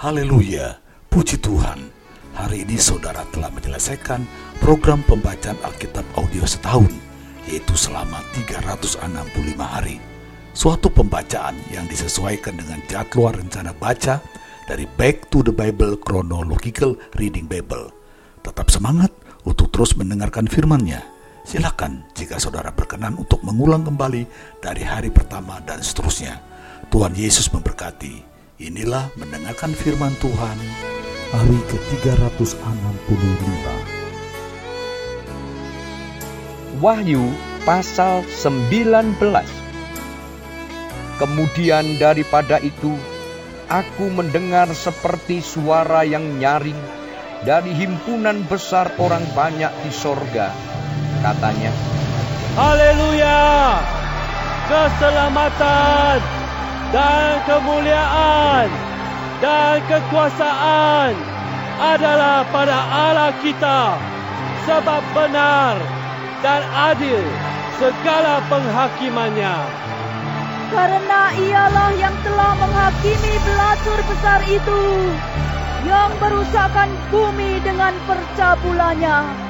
Haleluya, puji Tuhan. Hari ini saudara telah menyelesaikan program pembacaan Alkitab audio setahun, yaitu selama 365 hari. Suatu pembacaan yang disesuaikan dengan jadwal rencana baca dari Back to the Bible Chronological Reading Bible. Tetap semangat untuk terus mendengarkan firman-Nya. Silakan jika saudara berkenan untuk mengulang kembali dari hari pertama dan seterusnya. Tuhan Yesus memberkati. Inilah mendengarkan firman Tuhan hari ke-365. Wahyu pasal 19 Kemudian daripada itu aku mendengar seperti suara yang nyaring dari himpunan besar orang banyak di sorga. Katanya, Haleluya! Keselamatan dan kemuliaan dan kekuasaan adalah pada Allah kita sebab benar dan adil segala penghakimannya. Karena ialah yang telah menghakimi pelacur besar itu yang merusakkan bumi dengan percabulannya.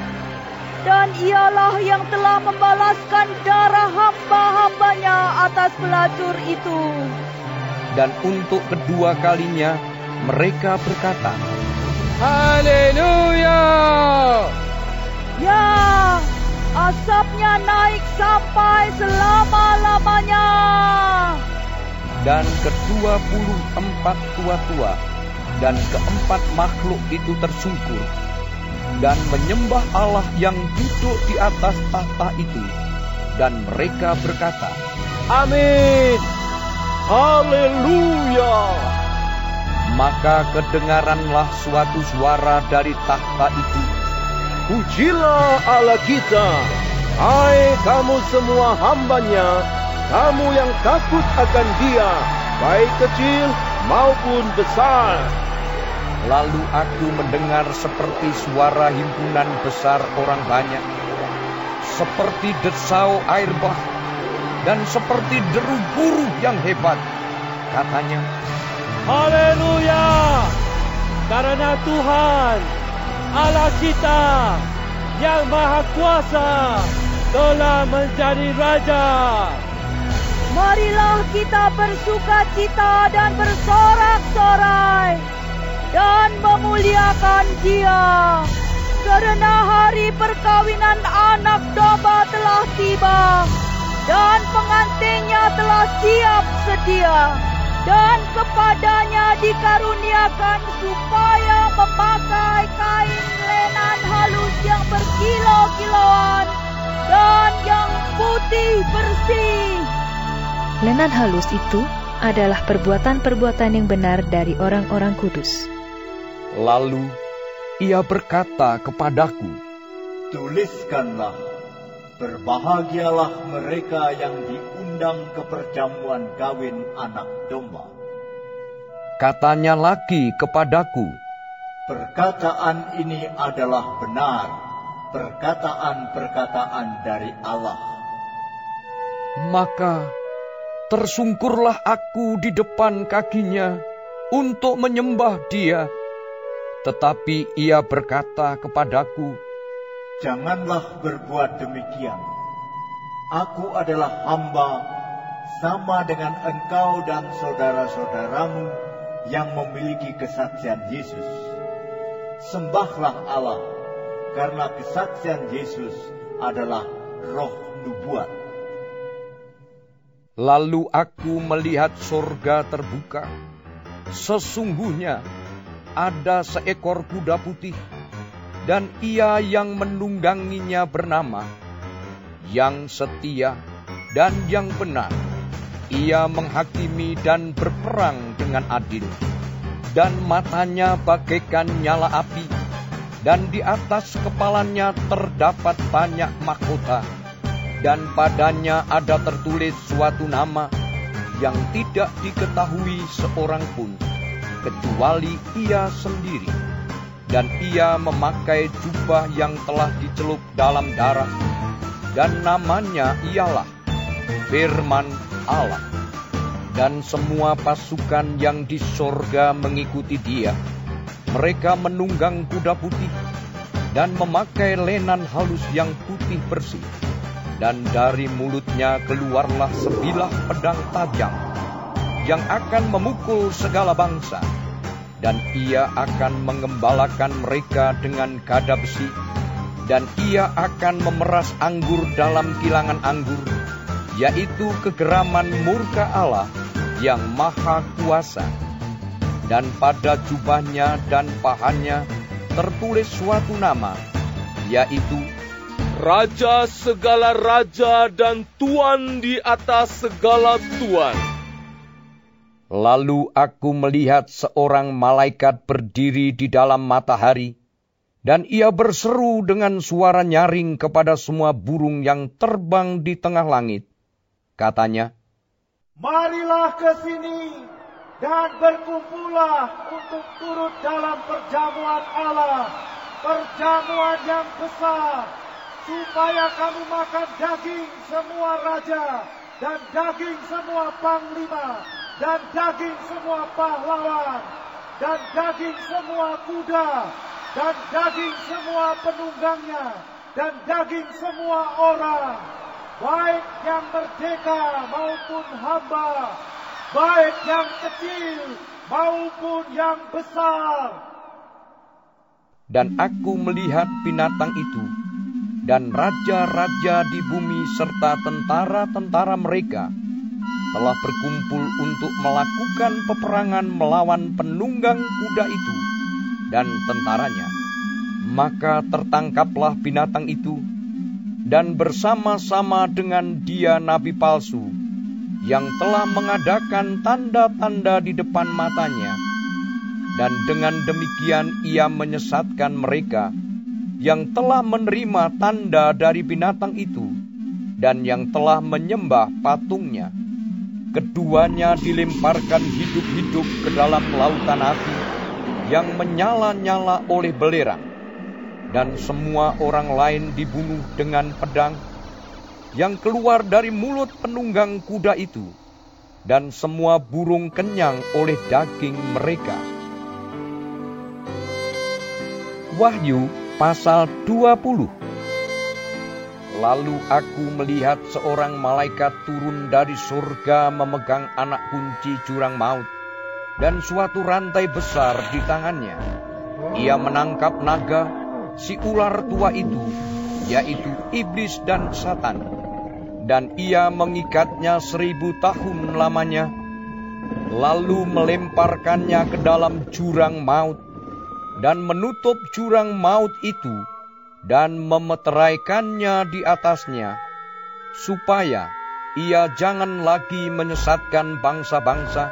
Dan ialah yang telah membalaskan darah hamba-hambanya atas pelacur itu. dan untuk kedua kalinya mereka berkata, Haleluya! Ya, asapnya naik sampai selama-lamanya. dan kedua puluh empat tua-tua dan keempat makhluk itu tersungkur dan menyembah Allah yang duduk di atas tahta itu. Dan mereka berkata, Amin. Haleluya! Maka kedengaranlah suatu suara dari tahta itu. Pujilah Allah kita, hai kamu semua hambanya, kamu yang takut akan dia, baik kecil maupun besar. Lalu aku mendengar seperti suara himpunan besar orang banyak, seperti desau air bah, dan seperti deru guru yang hebat. Katanya, Haleluya! Karena Tuhan, Allah kita, yang Maha Kuasa, telah menjadi Raja. Marilah kita bersuka cita dan bersorak-sorai dan memuliakan Dia. Karena hari perkawinan anak domba telah tiba dan pengantinnya telah siap sedia. Dan kepadanya dikaruniakan supaya memakai kain lenan halus yang berkilau-kilauan dan yang putih bersih. Lenan halus itu adalah perbuatan-perbuatan yang benar dari orang-orang kudus. Lalu ia berkata kepadaku, Tuliskanlah, berbahagialah mereka yang diundang ke perjamuan kawin anak domba. katanya lagi kepadaku, Perkataan ini adalah benar, perkataan-perkataan dari Allah. maka tersungkurlah aku di depan kakinya untuk menyembah dia. Tetapi ia berkata kepadaku, Janganlah berbuat demikian. Aku adalah hamba sama dengan engkau dan saudara-saudaramu yang memiliki kesaksian Yesus. Sembahlah Allah, karena kesaksian Yesus adalah roh nubuat. Lalu aku melihat sorga terbuka. Sesungguhnya ada seekor kuda putih, dan ia yang menungganginya bernama yang setia dan yang benar. Ia menghakimi dan berperang dengan adil, dan matanya bagaikan nyala api, dan di atas kepalanya terdapat banyak mahkota dan padanya ada tertulis suatu nama yang tidak diketahui seorang pun kecuali ia sendiri. Dan ia memakai jubah yang telah dicelup dalam darah, dan namanya ialah Firman Allah. dan semua pasukan yang di sorga mengikuti dia. Mereka menunggang kuda putih dan memakai lenan halus yang putih bersih. Dan dari mulutnya keluarlah sebilah pedang tajam yang akan memukul segala bangsa. Dan ia akan mengembalakan mereka dengan gada besi, dan ia akan memeras anggur dalam kilangan anggur, yaitu kegeraman murka Allah yang maha kuasa. Dan pada jubahnya dan pahannya tertulis suatu nama, yaitu Raja segala raja dan Tuan di atas segala tuan. Lalu aku melihat seorang malaikat berdiri di dalam matahari, dan ia berseru dengan suara nyaring kepada semua burung yang terbang di tengah langit. Katanya, Marilah ke sini dan berkumpullah untuk turut dalam perjamuan Allah, perjamuan yang besar, supaya kamu makan daging semua raja, dan daging semua panglima, dan daging semua pahlawan, dan daging semua kuda, dan daging semua penunggangnya, dan daging semua orang baik yang merdeka maupun hamba, baik yang kecil maupun yang besar. Dan aku melihat binatang itu, dan raja-raja di bumi serta tentara-tentara mereka telah berkumpul untuk melakukan peperangan melawan penunggang kuda itu dan tentaranya. Maka tertangkaplah binatang itu, dan bersama-sama dengan dia nabi palsu yang telah mengadakan tanda-tanda di depan matanya, dan dengan demikian ia menyesatkan mereka yang telah menerima tanda dari binatang itu dan yang telah menyembah patungnya. Keduanya dilemparkan hidup-hidup ke dalam lautan api yang menyala-nyala oleh belerang. Dan semua orang lain dibunuh dengan pedang yang keluar dari mulut penunggang kuda itu, dan semua burung kenyang oleh daging mereka. Wahyu pasal 20 Lalu aku melihat seorang malaikat turun dari surga memegang anak kunci jurang maut dan suatu rantai besar di tangannya. Ia menangkap naga si ular tua itu, yaitu iblis dan satan, dan ia mengikatnya seribu tahun lamanya, lalu melemparkannya ke dalam jurang maut, dan menutup jurang maut itu, dan memeteraikannya di atasnya, supaya ia jangan lagi menyesatkan bangsa-bangsa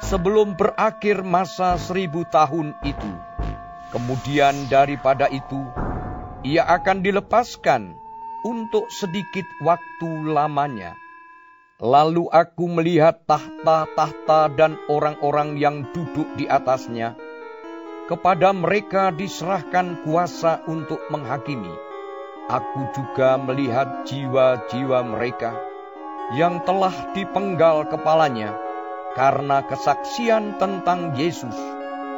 sebelum berakhir masa seribu tahun itu. Kemudian daripada itu, ia akan dilepaskan untuk sedikit waktu lamanya. Lalu aku melihat tahta-tahta dan orang-orang yang duduk di atasnya. Kepada mereka diserahkan kuasa untuk menghakimi. Aku juga melihat jiwa-jiwa mereka yang telah dipenggal kepalanya karena kesaksian tentang Yesus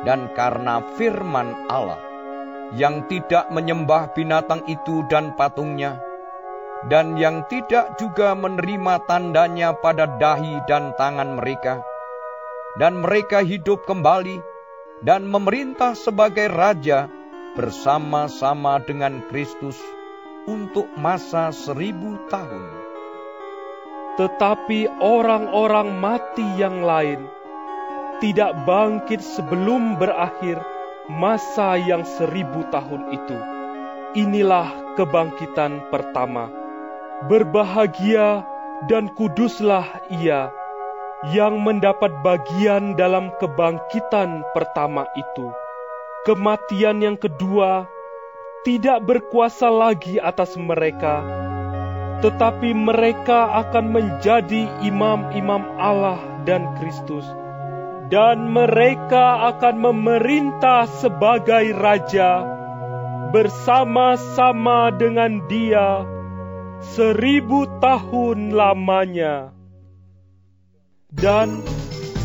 dan karena firman Allah yang tidak menyembah binatang itu dan patungnya, dan yang tidak juga menerima tandanya pada dahi dan tangan mereka, dan mereka hidup kembali dan memerintah sebagai raja bersama-sama dengan Kristus untuk masa seribu tahun. Tetapi orang-orang mati yang lain tidak bangkit sebelum berakhir masa yang seribu tahun itu. Inilah kebangkitan pertama. Berbahagia dan kuduslah ia yang mendapat bagian dalam kebangkitan pertama itu. Kematian yang kedua tidak berkuasa lagi atas mereka, tetapi mereka akan menjadi imam-imam Allah dan Kristus dan mereka akan memerintah sebagai raja bersama-sama dengan dia seribu tahun lamanya. Dan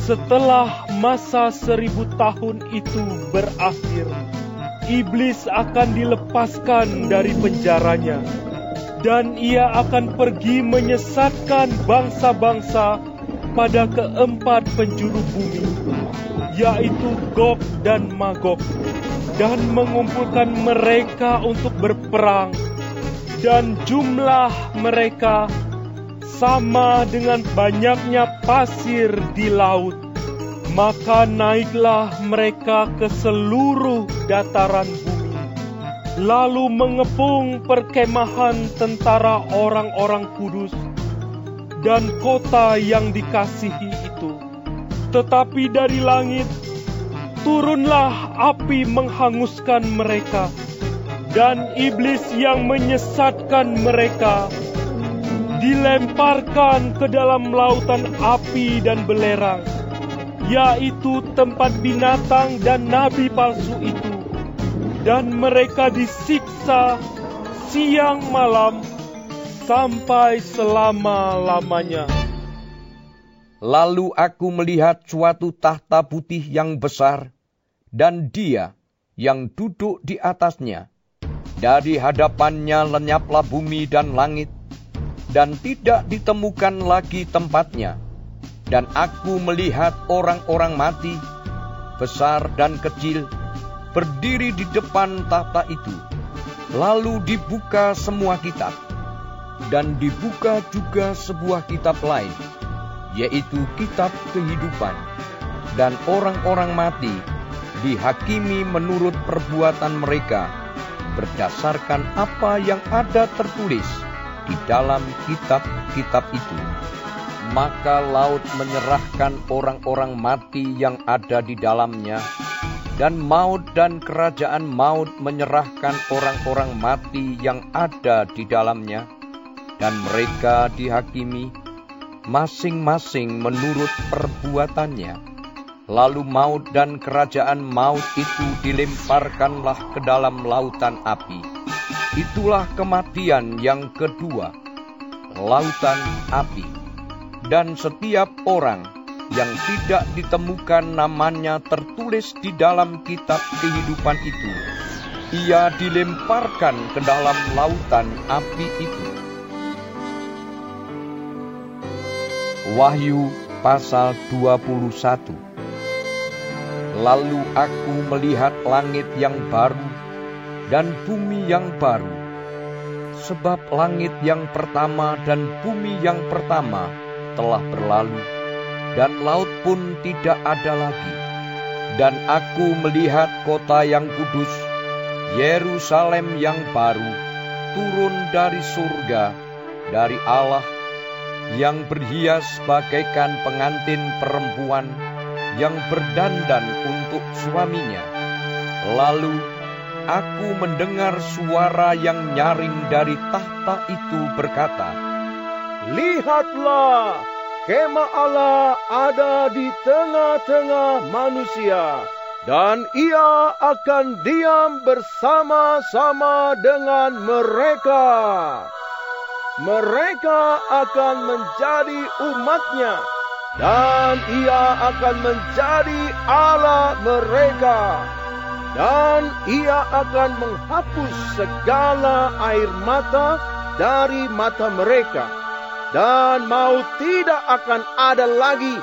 setelah masa seribu tahun itu berakhir, iblis akan dilepaskan dari penjaranya, dan ia akan pergi menyesatkan bangsa-bangsa pada keempat penjuru bumi, yaitu Gog dan Magog, dan mengumpulkan mereka untuk berperang, dan jumlah mereka sama dengan banyaknya pasir di laut. Maka naiklah mereka ke seluruh dataran bumi, lalu mengepung perkemahan tentara orang-orang kudus dan kota yang dikasihi itu. Tetapi dari langit turunlah api menghanguskan mereka, dan iblis yang menyesatkan mereka dilemparkan ke dalam lautan api dan belerang, yaitu tempat binatang dan nabi palsu itu, dan mereka disiksa siang malam sampai selama-lamanya. Lalu aku melihat suatu tahta putih yang besar, dan dia yang duduk di atasnya. Dari hadapannya lenyaplah bumi dan langit, dan tidak ditemukan lagi tempatnya. Dan aku melihat orang-orang mati, besar dan kecil, berdiri di depan tahta itu. Lalu dibuka semua kitab, dan dibuka juga sebuah kitab lain, yaitu kitab kehidupan. Dan orang-orang mati dihakimi menurut perbuatan mereka, berdasarkan apa yang ada tertulis di dalam kitab-kitab itu. Maka laut menyerahkan orang-orang mati yang ada di dalamnya, dan maut dan kerajaan maut menyerahkan orang-orang mati yang ada di dalamnya, dan mereka dihakimi masing-masing menurut perbuatannya. Lalu maut dan kerajaan maut itu dilemparkanlah ke dalam lautan api. Itulah kematian yang kedua, lautan api. Dan setiap orang yang tidak ditemukan namanya tertulis di dalam kitab kehidupan itu, ia dilemparkan ke dalam lautan api itu. Wahyu pasal 21 Lalu aku melihat langit yang baru dan bumi yang baru. Sebab langit yang pertama dan bumi yang pertama telah berlalu, dan laut pun tidak ada lagi. Dan aku melihat kota yang kudus, Yerusalem yang baru, turun dari surga, dari Allah, yang berhias bagaikan pengantin perempuan yang berdandan untuk suaminya. Lalu aku mendengar suara yang nyaring dari tahta itu berkata, Lihatlah, kemah Allah ada di tengah-tengah manusia, dan ia akan diam bersama-sama dengan mereka. Mereka akan menjadi umatnya, dan ia akan menjadi Allah mereka dan ia akan menghapus segala air mata dari mata mereka, dan maut tidak akan ada lagi.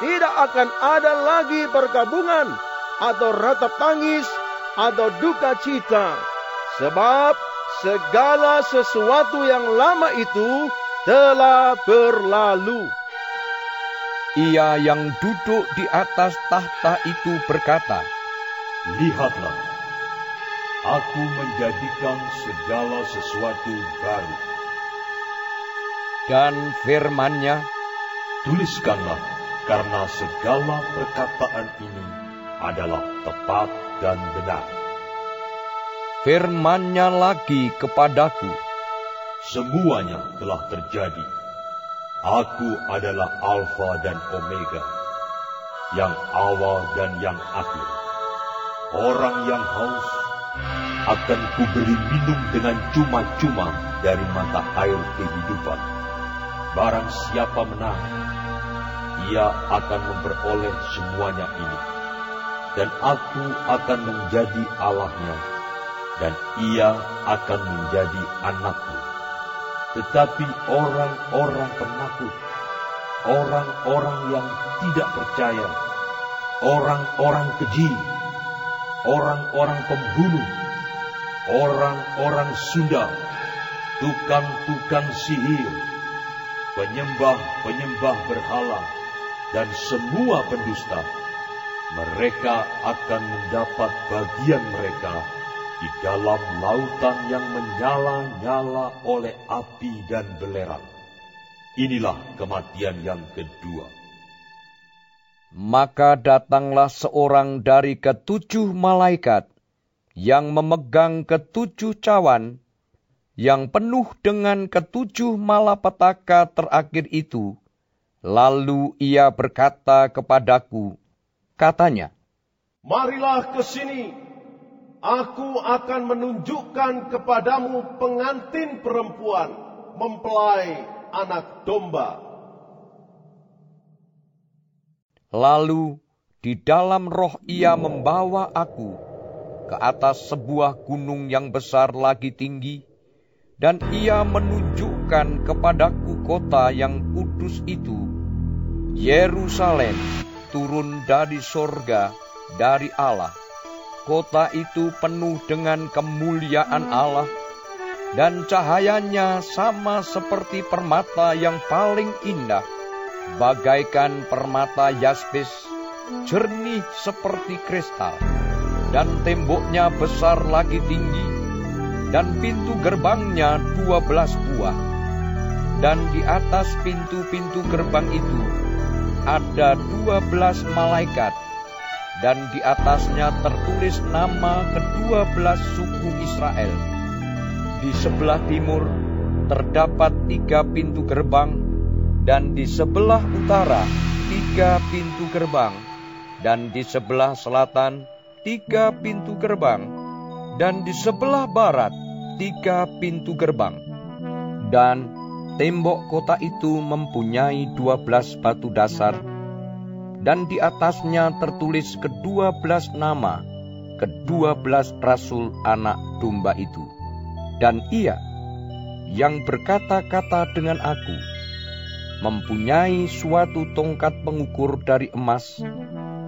Tidak akan ada lagi perkabungan, atau ratap tangis, atau duka cita, sebab segala sesuatu yang lama itu telah berlalu. Ia yang duduk di atas tahta itu berkata, Lihatlah, aku menjadikan segala sesuatu baru. Dan firmannya, Tuliskanlah, karena segala perkataan ini adalah tepat dan benar. Firmannya lagi kepadaku, Semuanya telah terjadi. Aku adalah Alfa dan Omega, yang awal dan yang akhir Orang yang haus akan kuberi minum dengan cuma-cuma dari mata air kehidupan. Barang siapa menang, ia akan memperoleh semuanya ini. Dan aku akan menjadi Allahnya, dan ia akan menjadi anakku. Tetapi orang-orang penakut, orang-orang yang tidak percaya, orang-orang keji, orang-orang pembunuh, orang-orang Sunda, tukang-tukang sihir, penyembah-penyembah berhala, dan semua pendusta, mereka akan mendapat bagian mereka di dalam lautan yang menyala-nyala oleh api dan belerang. Inilah kematian yang kedua. Maka datanglah seorang dari ketujuh malaikat yang memegang ketujuh cawan yang penuh dengan ketujuh malapetaka terakhir itu, Lalu ia berkata kepadaku, katanya, Marilah ke sini, aku akan menunjukkan kepadamu pengantin perempuan mempelai anak domba. Lalu di dalam roh ia membawa aku ke atas sebuah gunung yang besar lagi tinggi, dan ia menunjukkan kepadaku kota yang kudus itu, Yerusalem turun dari sorga dari Allah. Kota itu penuh dengan kemuliaan Allah, dan cahayanya sama seperti permata yang paling indah, bagaikan permata yaspis, jernih seperti kristal, dan temboknya besar lagi tinggi, dan pintu gerbangnya dua belas buah. Dan di atas pintu-pintu gerbang itu ada dua belas malaikat, dan di atasnya tertulis nama kedua belas suku Israel. Di sebelah timur terdapat tiga pintu gerbang, dan di sebelah utara tiga pintu gerbang, dan di sebelah selatan tiga pintu gerbang, dan di sebelah barat tiga pintu gerbang. Dan Tembok kota itu mempunyai dua belas batu dasar, dan di atasnya tertulis kedua belas nama, kedua belas rasul anak domba itu. Dan ia, yang berkata-kata dengan aku, mempunyai suatu tongkat pengukur dari emas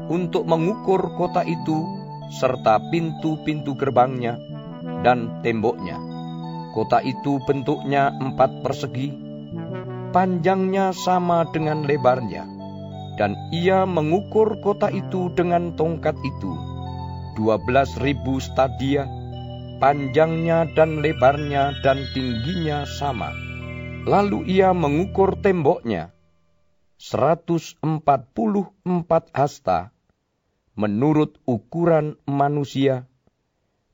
untuk mengukur kota itu serta pintu-pintu gerbangnya dan temboknya. Kota itu bentuknya empat persegi, panjangnya sama dengan lebarnya, dan ia mengukur kota itu dengan tongkat itu, dua belas ribu stadia, panjangnya dan lebarnya dan tingginya sama. Lalu ia mengukur temboknya, seratus empat puluh empat hasta, menurut ukuran manusia,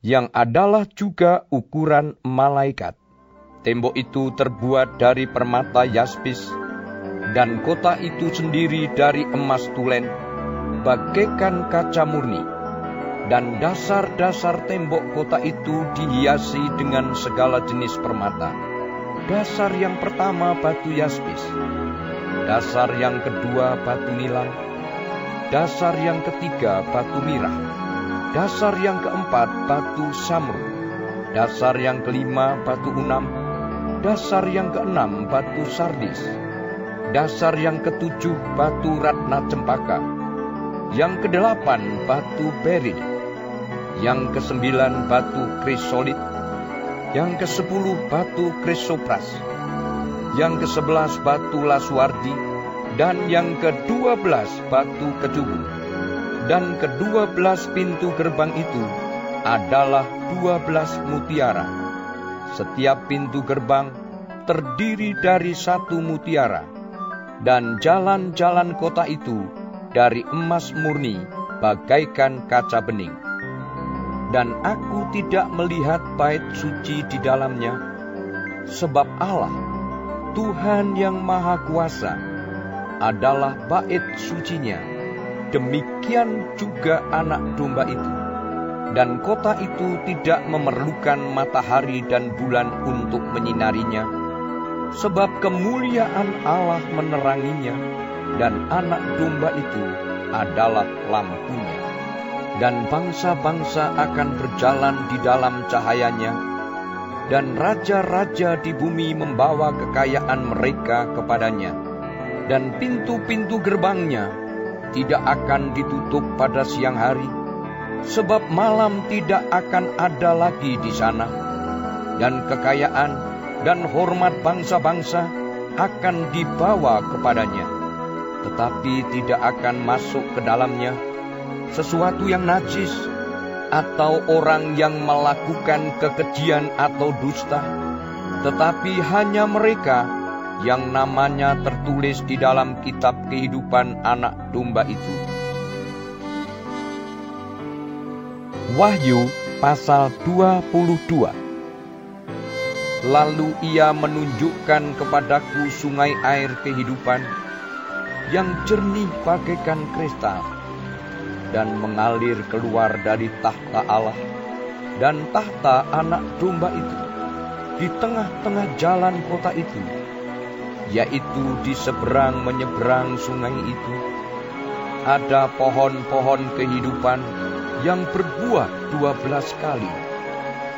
yang adalah juga ukuran malaikat. Tembok itu terbuat dari permata yaspis, dan kota itu sendiri dari emas tulen, bagaikan kaca murni. Dan dasar-dasar tembok kota itu dihiasi dengan segala jenis permata. Dasar yang pertama batu yaspis, dasar yang kedua batu nilam, dasar yang ketiga batu mirah, dasar yang keempat batu samru, dasar yang kelima batu unam, Dasar yang keenam batu sardis. Dasar yang ketujuh batu ratna cempaka. Yang kedelapan batu beril. Yang kesembilan batu krisolit. Yang kesepuluh batu krisopras. Yang kesebelas batu laswardi. Dan yang kedua belas batu kecubu. Dan kedua belas pintu gerbang itu adalah dua belas mutiara setiap pintu gerbang terdiri dari satu mutiara, dan jalan-jalan kota itu dari emas murni, bagaikan kaca bening. Dan aku tidak melihat bait suci di dalamnya, sebab Allah, Tuhan yang Maha Kuasa, adalah bait sucinya. Demikian juga anak domba itu dan kota itu tidak memerlukan matahari dan bulan untuk menyinarinya, sebab kemuliaan Allah meneranginya, dan anak domba itu adalah lampunya. Dan bangsa-bangsa akan berjalan di dalam cahayanya, dan raja-raja di bumi membawa kekayaan mereka kepadanya. Dan pintu-pintu gerbangnya tidak akan ditutup pada siang hari, sebab malam tidak akan ada lagi di sana. Dan kekayaan dan hormat bangsa-bangsa akan dibawa kepadanya tetapi tidak akan masuk ke dalamnya sesuatu yang najis atau orang yang melakukan kekejian atau dusta, tetapi hanya mereka yang namanya tertulis di dalam kitab kehidupan anak domba itu. Wahyu pasal 22 Lalu ia menunjukkan kepadaku sungai air kehidupan, yang jernih bagaikan kristal dan mengalir keluar dari tahta Allah. Dan tahta anak domba itu di tengah-tengah jalan kota itu yaitu di seberang menyeberang sungai itu ada pohon-pohon kehidupan yang berbuah dua belas kali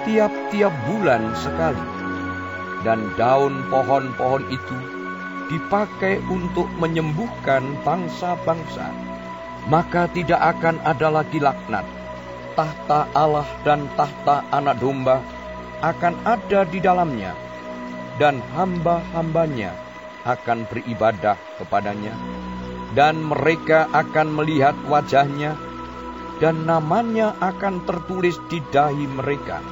tiap-tiap bulan sekali. Dan daun pohon-pohon itu dipakai untuk menyembuhkan bangsa-bangsa, maka tidak akan ada lagi laknat. Tahta Allah dan tahta anak domba akan ada di dalamnya, dan hamba-hambanya akan beribadah kepadanya, dan mereka akan melihat wajahnya, dan namanya akan tertulis di dahi mereka,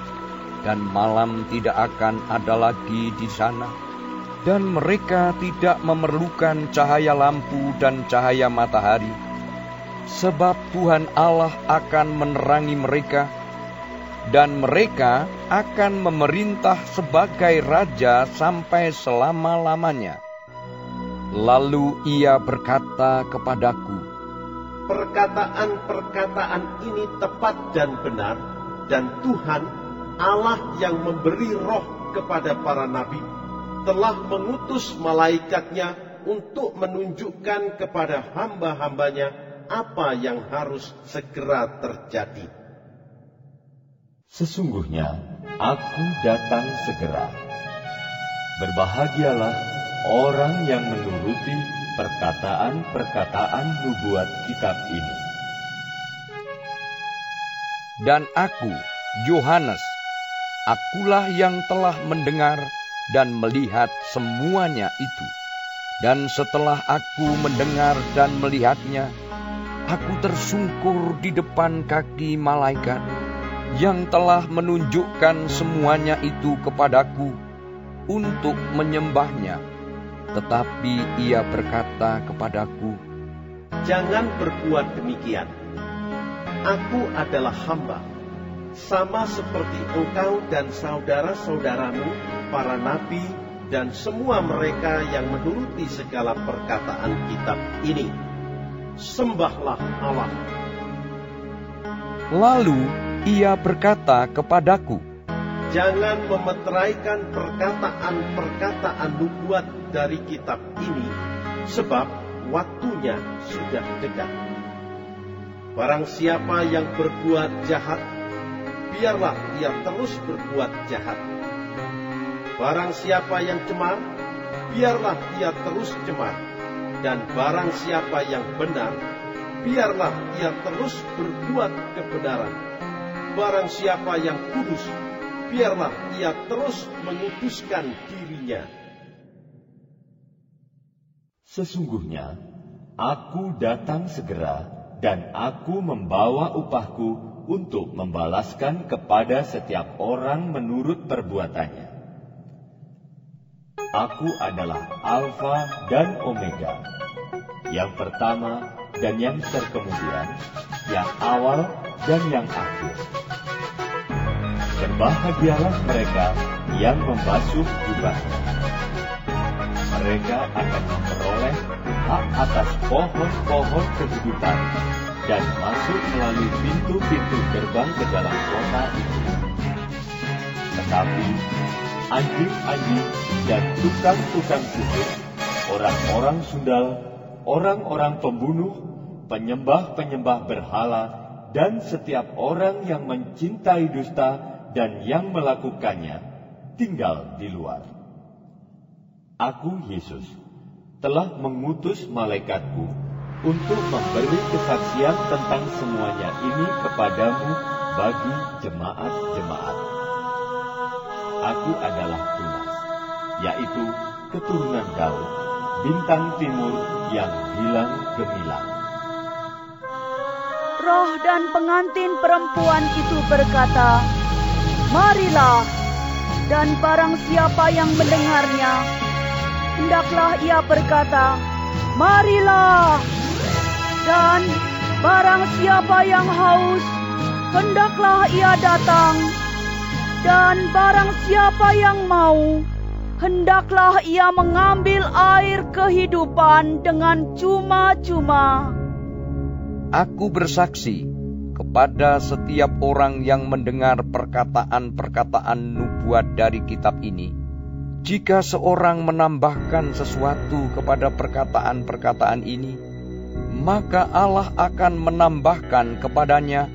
dan malam tidak akan ada lagi di sana. Dan mereka tidak memerlukan cahaya lampu dan cahaya matahari, sebab Tuhan Allah akan menerangi mereka, dan mereka akan memerintah sebagai raja sampai selama-lamanya. Lalu ia berkata kepadaku, Perkataan-perkataan ini tepat dan benar, dan Tuhan Allah yang memberi roh kepada para nabi telah mengutus malaikatnya untuk menunjukkan kepada hamba-hambanya apa yang harus segera terjadi. Sesungguhnya aku datang segera. Berbahagialah orang yang menuruti perkataan-perkataan nubuat kitab ini. Dan aku, Yohanes, akulah yang telah mendengar dan melihat semuanya itu. Dan setelah aku mendengar dan melihatnya, aku tersungkur di depan kaki malaikat yang telah menunjukkan semuanya itu kepadaku untuk menyembahnya. Tetapi ia berkata kepadaku, Jangan berbuat demikian. Aku adalah hamba, sama seperti engkau dan saudara-saudaramu para nabi, dan semua mereka yang menuruti segala perkataan kitab ini. Sembahlah Allah. Lalu ia berkata kepadaku, Jangan memeteraikan perkataan-perkataan nubuat dari kitab ini, sebab waktunya sudah dekat. Barang siapa yang berbuat jahat, biarlah ia terus berbuat jahat Barang siapa yang cemar, biarlah ia terus cemar. Dan barang siapa yang benar, biarlah ia terus berbuat kebenaran. Barang siapa yang kudus, biarlah ia terus menguduskan dirinya. Sesungguhnya, aku datang segera dan aku membawa upahku untuk membalaskan kepada setiap orang menurut perbuatannya. Aku adalah Alfa dan Omega, yang pertama dan yang terkemudian, yang awal dan yang akhir. Berbahagialah mereka yang membasuh jubahnya. Mereka akan memperoleh hak atas pohon-pohon kehidupan dan masuk melalui pintu-pintu gerbang ke dalam kota itu. Tetapi anjing-anjing dan tukang-tukang sihir, orang-orang sundal, orang-orang pembunuh, penyembah-penyembah berhala, dan setiap orang yang mencintai dusta dan yang melakukannya tinggal di luar. Aku, Yesus, telah mengutus malaikatku untuk memberi kesaksian tentang semuanya ini kepadamu bagi jemaat-jemaat. Aku adalah Tunas, yaitu keturunan Daud, bintang timur yang hilang gemilang. Roh dan pengantin perempuan itu berkata, Marilah, dan barang siapa yang mendengarnya, hendaklah ia berkata, Marilah, dan barang siapa yang haus, hendaklah ia datang, dan barang siapa yang mau, hendaklah ia mengambil air kehidupan dengan cuma-cuma. Aku bersaksi kepada setiap orang yang mendengar perkataan-perkataan nubuat dari kitab ini. Jika seorang menambahkan sesuatu kepada perkataan-perkataan ini, maka Allah akan menambahkan kepadanya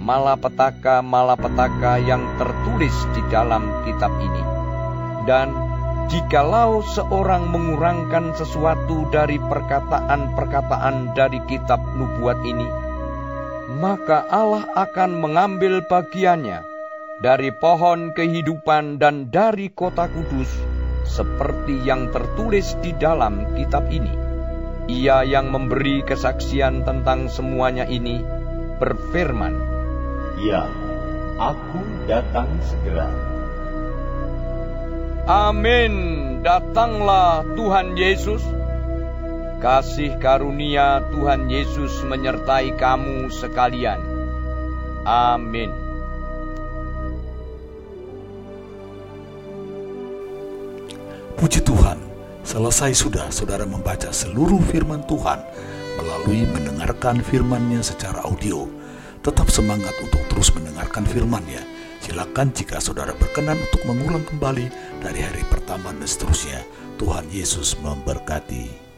malapetaka-malapetaka yang tertulis di dalam kitab ini. Dan jikalau seorang mengurangkan sesuatu dari perkataan-perkataan dari kitab nubuat ini, maka Allah akan mengambil bagiannya dari pohon kehidupan dan dari kota kudus, seperti yang tertulis di dalam kitab ini. Ia yang memberi kesaksian tentang semuanya ini berfirman, Ya, aku datang segera. Amin. Datanglah Tuhan Yesus. Kasih karunia Tuhan Yesus menyertai kamu sekalian. Amin. Puji Tuhan, selesai sudah saudara membaca seluruh firman Tuhan melalui mendengarkan firman-Nya secara audio. Tetap semangat untuk terus mendengarkan firman-Nya Silakan jika saudara berkenan untuk mengulang kembali dari hari pertama dan seterusnya. Tuhan Yesus memberkati.